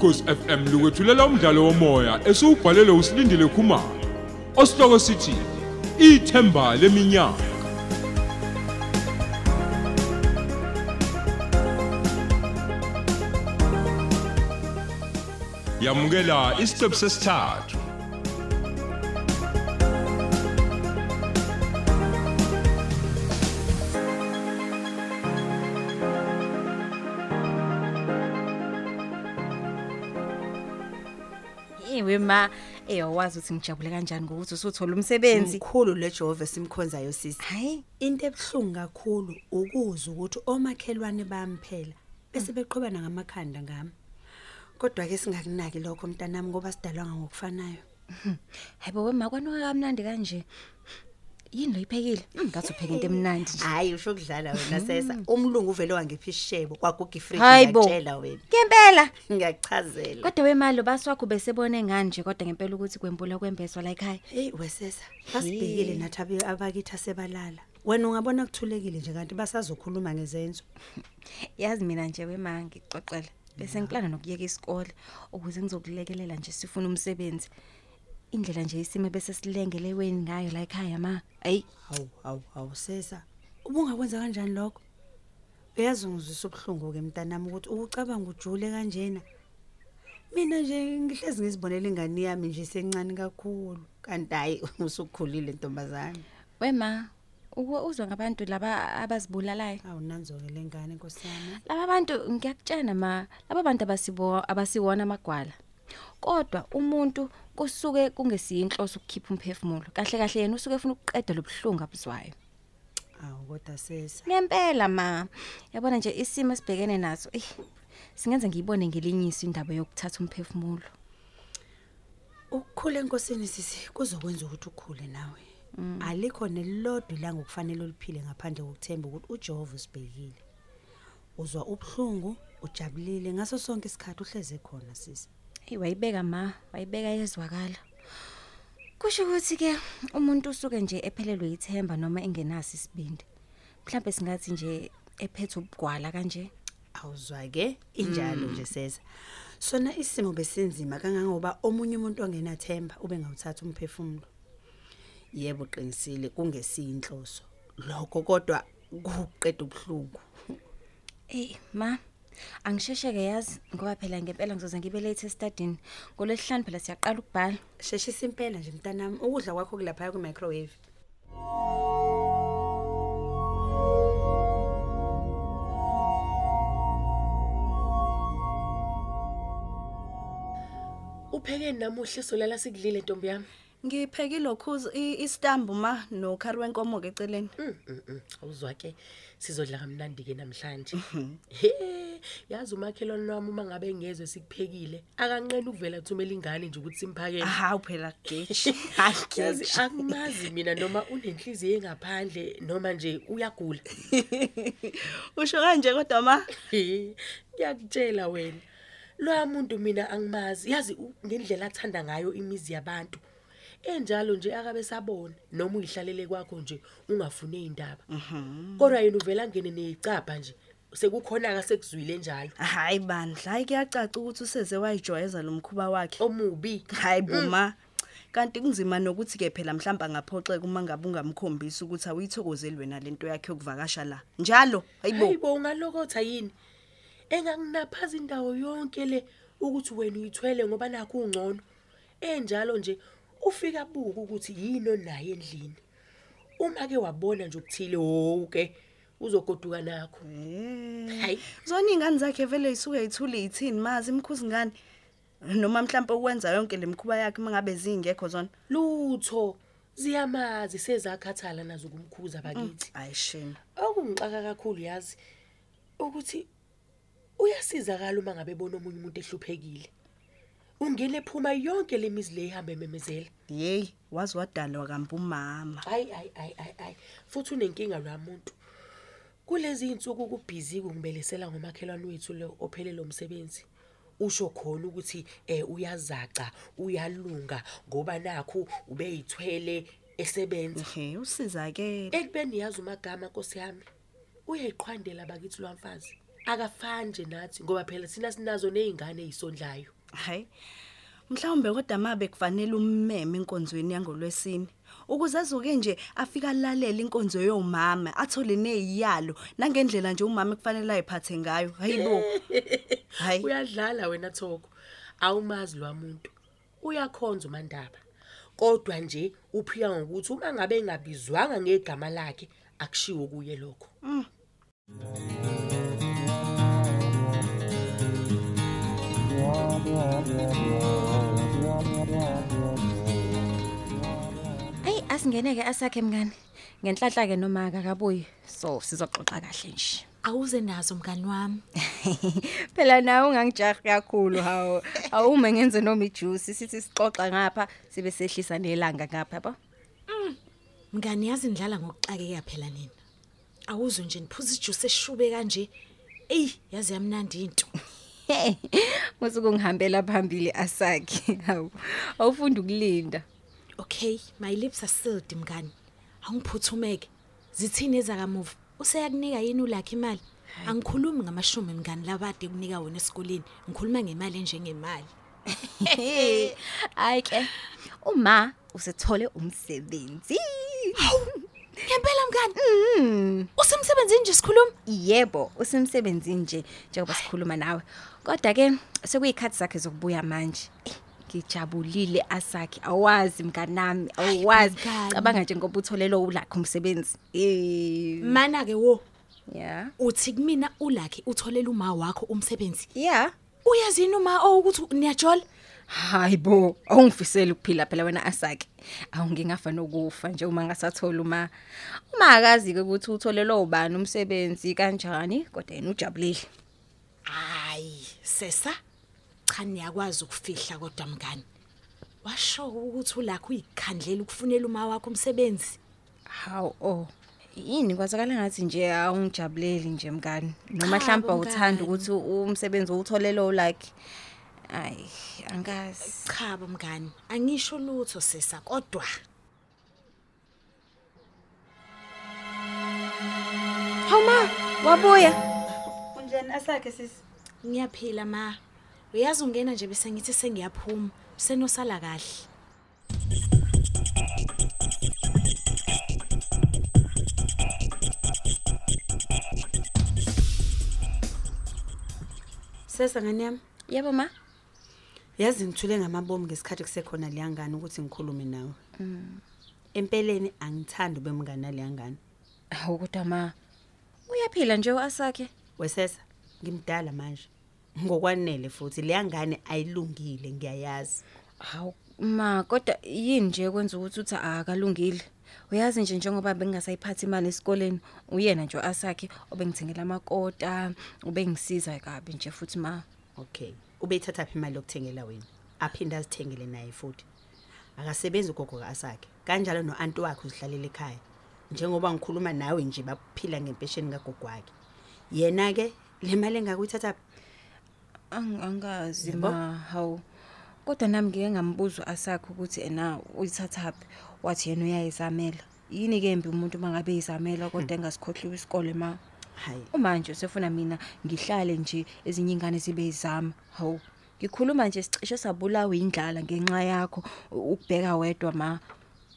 ukhosi FM lukwethulela umdlalo womoya esiubhalelwe usilindile Khumalo osihloko sithi ithemba leminyaka. Yamukela isiqebu sesithathu. Ewe ma, eyawazi ukuthi ngijabule kanjani ngokuthi usuthola umsebenzi. Mkhulu le Jehova simkhonzayo sisi. Hayi, Into ebhlungu kakhulu ukuzwa ukuthi omakhelwane bamphela bese beqhubana ngamakhanda ngami. Kodwa ke singakunaki lokho mntanami ngoba sidalwanga ngokufanayo. hayibo wema kwanuka kamnandi kanje. Yini lo iphekile? Ngathi upheka into emnandi nje. Hayi usho ukudlala wena sesa. Umlungu uvele wangipha isishebo kwaguga ifridge Hayibo. ngiyatshela wena. Ngempela. Ngiyakuchazela. Kodwa wemali baswakho besebone ngani nje kodwa ngempela ukuthi kwembula kwembeswa la ekhaya. Hey wesesa. Basibhekile nathi abe- abakithi asebalala. Wena ungabona kuthulekile nje kanti basazokhuluma ngezenzo. Yazi mina nje wema ngixoxela. Bese ngiplana nokuyeka isikole ukuze ngizokulekelela nje sifuna umsebenzi. Indlela nje isimo bese silengele weni ngayo la ekhaya ma. Ayi, Hawu hawu hawu sesa. Ubungakwenza kanjani lokho? Uyazi ngizwisa ubhlungu ke mntanami ukuthi ukucabanga ujule kanjena. Mina nje ngihlezi ngizibonela ingane yami nje sencane kakhulu. Kanti hayi usukhulile ntombazana. wema uzwa ngabantu laba abazibulalayo. Awunanzo ke lengane nkosana. Laba bantu ngiyakutshena ma, laba bantu abasibo abasiwona amagwala. Kodwa umuntu kusuke kungesiyo inhloso ukukhipha umphefumulo. Kahle kahle yena usuke efuna ukuqeda lobhlungu abuzwayo. Awu kodwa sesa. Ngempela ma, yabona nje isimo esibhekene naso. Eh, singenza ngiyibone ngelinyiso indaba yokuthatha umphefumulo. Ukukhula enkosini sisi kuzokwenza ukuthi ukhule nawe. Alikho nelilodwa ilanga okufanele uliphile ngaphandle kokuthemba ukuthi uJehova usibhekile. Uzwa ubhlungu, ujabulile ngaso sonke isikhathi uhleze khona sisi. Wayibeka ma, wayibeka yezwakala. Kusho ukuthi ke umuntu usuke nje ephelelwe ithemba noma engenaso isibindi. Mhlawumbe singathi nje ephethe ubugwala kanje. Awuzwa ke injalo nje sesa. Sona isimo besinzima kangangoba omunye umuntu ongenathemba ube ngawuthatha umphefumulo. Yebo qinisile kungesiyinhloso. Lokho kodwa kuqeda ubhlungu. Hey ma, angishesheke yazi ngoba phela ngempela ngizoze ngibe late estadini. Ngolesihlanu phela siyaqala ukubhala. Sheshisa impela nje mntanami ukudla kwakho kulapha ku microwave. Upheke namuhla isolala sikudlile ntombi yami. Ngiphekile okhuzi istambu ma no curry wenkomo ke eceleni. Mm, mm, mm. Awuzwa ke sizodla kamnandi ke namhlanje. He, yazi umakhelwane wami uma ngabe ngezwe sikuphekile, akanqena ukuvela athumela ingane nje ukuthi simphakele. Hawu phela geji. Yazi akumazi mina noma unenhliziyo engaphandle noma nje uyagula. Usho kanje kodwa ma He, ngiyakutshela wena. Lo muntu mina angimazi. Yazi u- ngendlela athanda ngayo imizi yabantu. Enjalo nje akabe sabona noma uyihlalele kwakho nje ungafune indaba. Kodwa yena uvela ngene necapha nje. Sekukhona ka sekuzwile njalo. hayi bandla hayi kuyacaca ukuthi useze wayijwayeza lo mkhuba wakhe. Omubi. Hayi buma. Kanti kunzima nokuthi ke phela mhlamba ngaphoxeka uma ngabe ungamkhombisi ukuthi awuyithokozeli wena lento yakhe yokuvakasha la. Njalo hayibo. Hayibo ungalokotha yini? Engakunaphaza indawo yonke le ukuthi wena uyithwele ngoba nakho ungcono. Enjalo nje ufika buka ukuthi yini onayo endlini. Uma ke wabona nje ukuthile wonke uzogoduka nakho. Hayi. Zona ingane zakhe vele isuke ithule ithini mazi imkhuzi ngani? Noma mhlawumbe ukwenza yonke lemkhuba yakhe mangabe zingekho zona. Lutho ziyamazi sezakhathala nazo kumkhuza bakithi. Hayi shame. Okungixaka kakhulu yazi ukuthi uyasizakala uma ngabe bona omunye umuntu ehluphekile. Ungene ephuma yonke lemizi le ihamba ememezela. Hey, wazi wadalwa kambe umama. Hayi hayi hayi hayi. Futhi unenkinga lo muntu. Kulezi insuku kubhizi kungibelesela ngomakhelwane wethu lo ophelele umsebenzi. Usho khona ukuthi eh uyazaca, uyalunga ngoba nakho ubeyithwele esebenza. Ehe, usizakele. Ekubeni yazi umagama Nkosi yami. Uyayiqhwandela bakithi lwamfazi. akafani nje nathi ngoba phela sina sinazo nezingane ezisondlayo hayi. Mhlawumbe kodwa mabe kufanele ummeme inkonzweni yangolwesini ukuze azuke nje afika lalela inkonzo yomama athole neziyalo nangendlela nje umama kufanele ayiphathe ngayo. Hayibo hayi. Uyadlala wena thoko. Awumazi lwamuntu uyakhonza uMandaba. Kodwa nje uphika ngokuthi uma ngabe engabizwanga ngegama lakhe akushiwo kuye lokho. Hey asingeneke asakhe mngani. Ngenhlanhla ke noma akakabuyi. So sizoxoxa kahle nje. Awuze nazo mngani wami. Phela nawe ungangijahi kakhulu hawo. Awume ngenze noma ijuice sithi sixoxa ngapha sibe sehlisa nelanga ngapha yabo. Mngani yazi ndlala ngokuxakeka phela nina. Awuzwe nje niphuza ijuice eshube kanje. Ey, yazi yamnandi into. Musuku ngihambela phambili asakhe. Hawu. Awufunda ukulinda. Okay, my lips are sealed mngani. Angiphuthumeke. Zithini ezakamuva? Useyakunika yini ulakhe imali? Angikhulumi ngamashumi mngani labade kunika wena esikoleni. Ngikhuluma ngemali enjengemali. Hayi ke. Uma usethole umsebenzi. Ngempela mngani. Usemsebenzini nje sikhuluma? Yebo, usemsebenzini nje njengoba sikhuluma nawe. Kodwa ke sekuyikhathi zakhe zokubuya manje. Eh, Ngijabulile asakhe. Awazi mngani nami, awazi. mngani. Cabanga nje ngoba utholelo ulakho umsebenzi. Eh. Mana ke wo. Yeah. Uthi kumina ulakhe utholela uma wakho umsebenzi. Yeah. Uyazini uma ukuthi niyajola? Hayibo, awungifiseli ukuphila phela wena asake. Awu ngingafa nokufa nje uma ngasathola uma uma akazi ke ukuthi utholelo ubani umsebenzi kanjani kodwa yena ujabulile. Hayi, sesa. Cha niyakwazi ukufihla kodwa mngani. Washo ukuthi ulakho uyikhandlela ukufunela uma wakho umsebenzi. Hawu oh. Yini kwazakala ngathi nje awungijabuleli nje mngani. Noma Cha, mhlawumbe bo, uthanda mngani. ukuthi umsebenzi utholelo like ay angazi. Cha bomngani, angisho lutho sesa kodwa Hawuma wabuya. Kunjani asakhe sisi? ngiyaphila ma. Uyazi ungena nje bese ngithi sengiyaphuma. Senosala kahle. Sesa ngani yami? Yebo ma. Yazi ngithule ngamabomu ngesikhathi kusekhona leyangane ukuthi ngikhulume nawe. Empeleni angithandi ube mngani naleyangane. Hawu kodwa ma. Uyaphila nje asakhe. Wesesa, ngimdala manje. Ngokwanele futhi leyangane ayilungile ngiyayazi. Hawu ma kodwa yini nje kwenza ukuthi uthi akalungile. Uyazi nje njengoba bengasayiphathi imali esikoleni uyena nje asakhe obengithengela amakota ubengisiza kabi nje futhi ma. Okay. Ubeyithatha phi imali yokuthengela wena? Aphinda azithengele naye futhi. Akasebenzi ugogo kaasakhe. Kanjalo noanti wakhe uzihlalela ekhaya. Njengoba ngikhuluma nawe nje baphila ngempesheni kagogo wakhe. Yena ke le mali engakuyithatha phi? Ang- Angazi Yebo. ma hawu. Kodwa nami ngike ngambuza asakhe ukuthi ena uyithathaphi wathi yena uyayizamela. Yini ke embi umuntu mangabe izamela kodwa engasikhohliwe isikole ma. Hayi. Manje sefuna mina ngihlale nje ezinye ingane zibe izama. Hawu. Ngikhuluma nje sicishe sabulawa indlala ngenxa yakho u- ukubheka wedwa ma.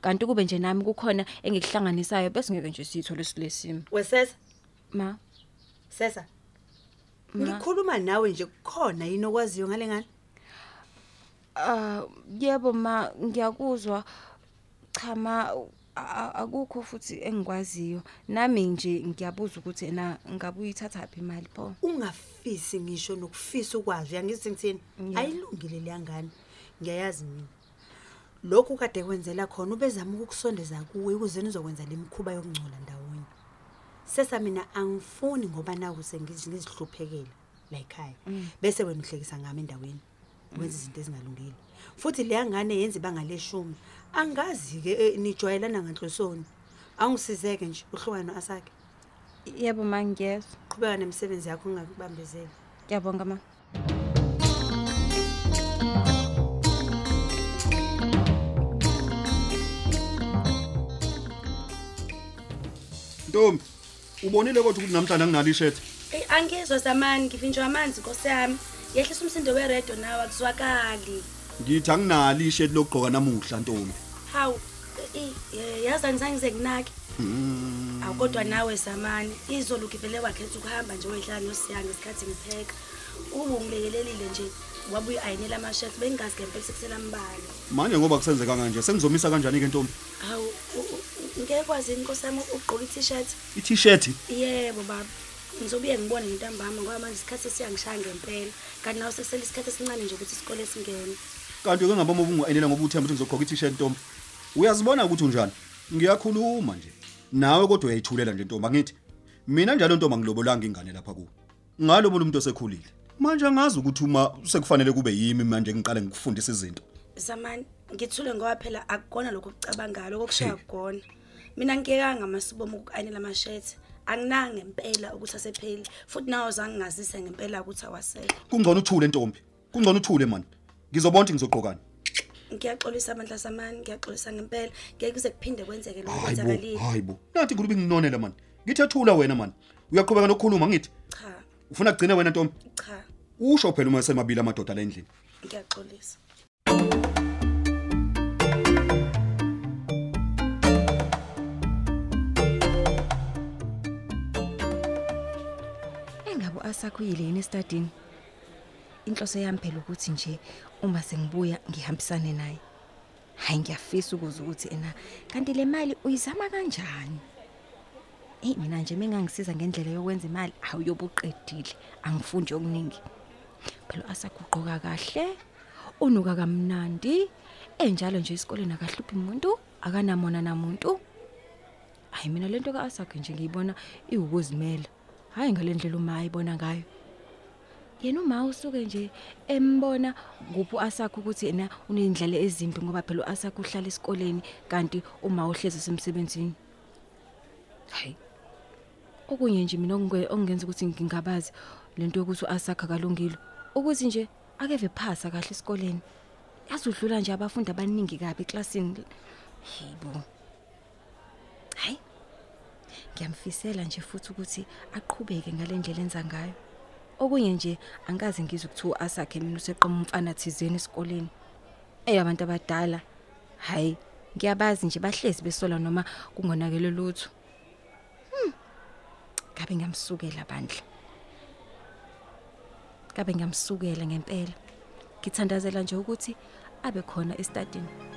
Kanti kube nje nami kukhona engikuhlanganisayo bese ngeke nje sithole silesimo. Wesesa, Ma. sesa. Ma. Ngikhuluma nawe nje kukhona yini okwaziyo ngale ngane? Ah yebo ma ngiyakuzwa cha ma a- a- akukho futhi engikwaziyo nami nje ngiyabuza ukuthi ena ngabe uyithatha phi imali pho Ungafisi ngisho nokufisa ukwazi uyangithi ngithini? Yeah. Ayilungile leyangane. Ngiyayazi mina. Lokhu kade kwenzela khona ubezama ukukusondeza kuwe ukuze nizokwenza lemkhuba yokungcola ndawonye. Sesa mina angifuni ngoba naku sengizihluphekela la ekhaya. Bese wena uhlekisa ngami endaweni. Wenza izinto ezingalungile. Futhi leyangane yenza ibanga leshumi. Angazi ke nijwayelana nganhlosoni. Angisizeke nje uhlukana noasakhe. yebo ma ngiyezwa Qhubeka nemsebenzi yakho ungakubambezeli. ngiyabonga ma Ntombi, ubonile kodwa ukuthi namhlanje anginalo ishethe. Ey Angizwa zamani ngivinjwa amanzi Nkosi yami. Yehlisa umsindo weredio nawe akuzwakali. ngithi anginalo isheti lokugqoka namuhla ntombi Hawu i- i- yazi angizange kunake. Awu kodwa nawe zamani izolo ngivele wakhetha ukuhamba nje wehlala nosiyanga isikhathi ngipheka. Ube ungilekelelile nje wabuye ayinela amashethi bengingazi ngempela sekusela mbala. manje ngoba kusenzeka kanje sengizomisa kanjani ke ntombi Hawu u- u- ngeke kwazini Nkosi yami ugqoka i-t-shirt? i-t-shirt Yebo baba. Ngizobuye ngibone ngintambama ngoba manje isikhathi siyangishaya ngempela. Kanti nawe sekusele isikhathi esincane nje ukuthi isikole singene. kanti ke ngaboma ubungaenela ngoba uthemba ukuthi ngizogqoka i-t-shirt ntombi uyazibona ukuthi unjani ngiyakhuluma nje nawe kodwa uyayithulela nje ntombi angithi mina njalo ntombi angilobolanga ingane lapha kuwe ngalobola umuntu osekhulile manje angazi ukuthi uma sekufanele kube yimi manje ngiqale ngikufundisa izinto Zamani ngithule ngoba phela akukona lokho okucabangalo okushiya kugona. Mina ngikekanga amasibomo ukuanela amashethi. Anginanga ngempela ukuthi asepheli futhi nawo zange ngazise ngempela ukuthi awasele. kungcono uthule ntombi. Kungcono uthule man. Ngizobona ukuthi ngizogqokani Ngiyaxolisa amandla samani, ngiyaxolisa ngempela. Ngeke kuze kuphinde kwenzeke lokho hayibo kwenzakalile. hayibo nathi ngulubi nginonela man. Ngithe thula wena man. Uyaqhubeka nokukhuluma ngithi? Cha, ufuna kugcina wena ntombi? Cha, usho phela uma semabili amadoda la endlini. Ngiyaxolisa. Engabo asakhuyile yini estadini? Inhloso yami phela ukuthi nje uma sengibuya ngihambisane naye. Hayi ngiyafisa ukuza ukuthi ena kanti le mali uyizama kanjani? Hey mina nje mengangisiza ngendlela yokwenza imali awuyobuqedile angifundi okuningi. Phela asakuqoka kahle unuka kamnandi enjalo nje esikoleni akahluphi umuntu akanamona namuntu. Hayi mina lento kaAsakhe nje ngiyibona iwukuzimela. Hayi ngalendlela uma ayibona ngayo. Yena uma usuke nje embona kuphi asakho ukuthi yena unendlela ezimbi ngoba phela uAsakhe uhlala esikoleni kanti uma uhlezi semsebenzini. Hayi. Okunye nje mina okungenza ukuthi ngingabazi lento yokuthi uAsakhe akalungile. Ukuthi nje akeve phasa kahle esikoleni. Yazudlula nje abafundi abaningi kabi eklasini. Yibo. Hayi. Ngiyamfisela nje futhi ukuthi aqhubeke ngalendlela enza ngayo. Okunye nje angikaze ngizwe kuthiwa asakhe mina useqoma umfana thizeni esikoleni. Eh abantu abadala. Hayi, ngiyabazi nje bahlezi besola noma kungonakele lutho. Hmm. Kabe ngiyamsukela bandla. Kabe ngiyamsukela ngempela. Ngithandazela nje ukuthi abe khona estadini.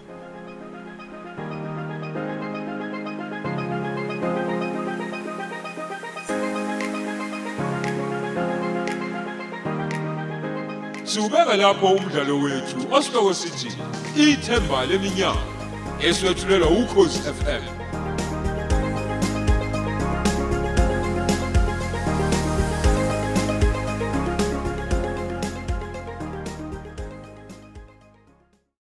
Siubeka lapho umdlalo wethu osihloko sithi ithemba leminyaka eswetshulelwa ukhozi FM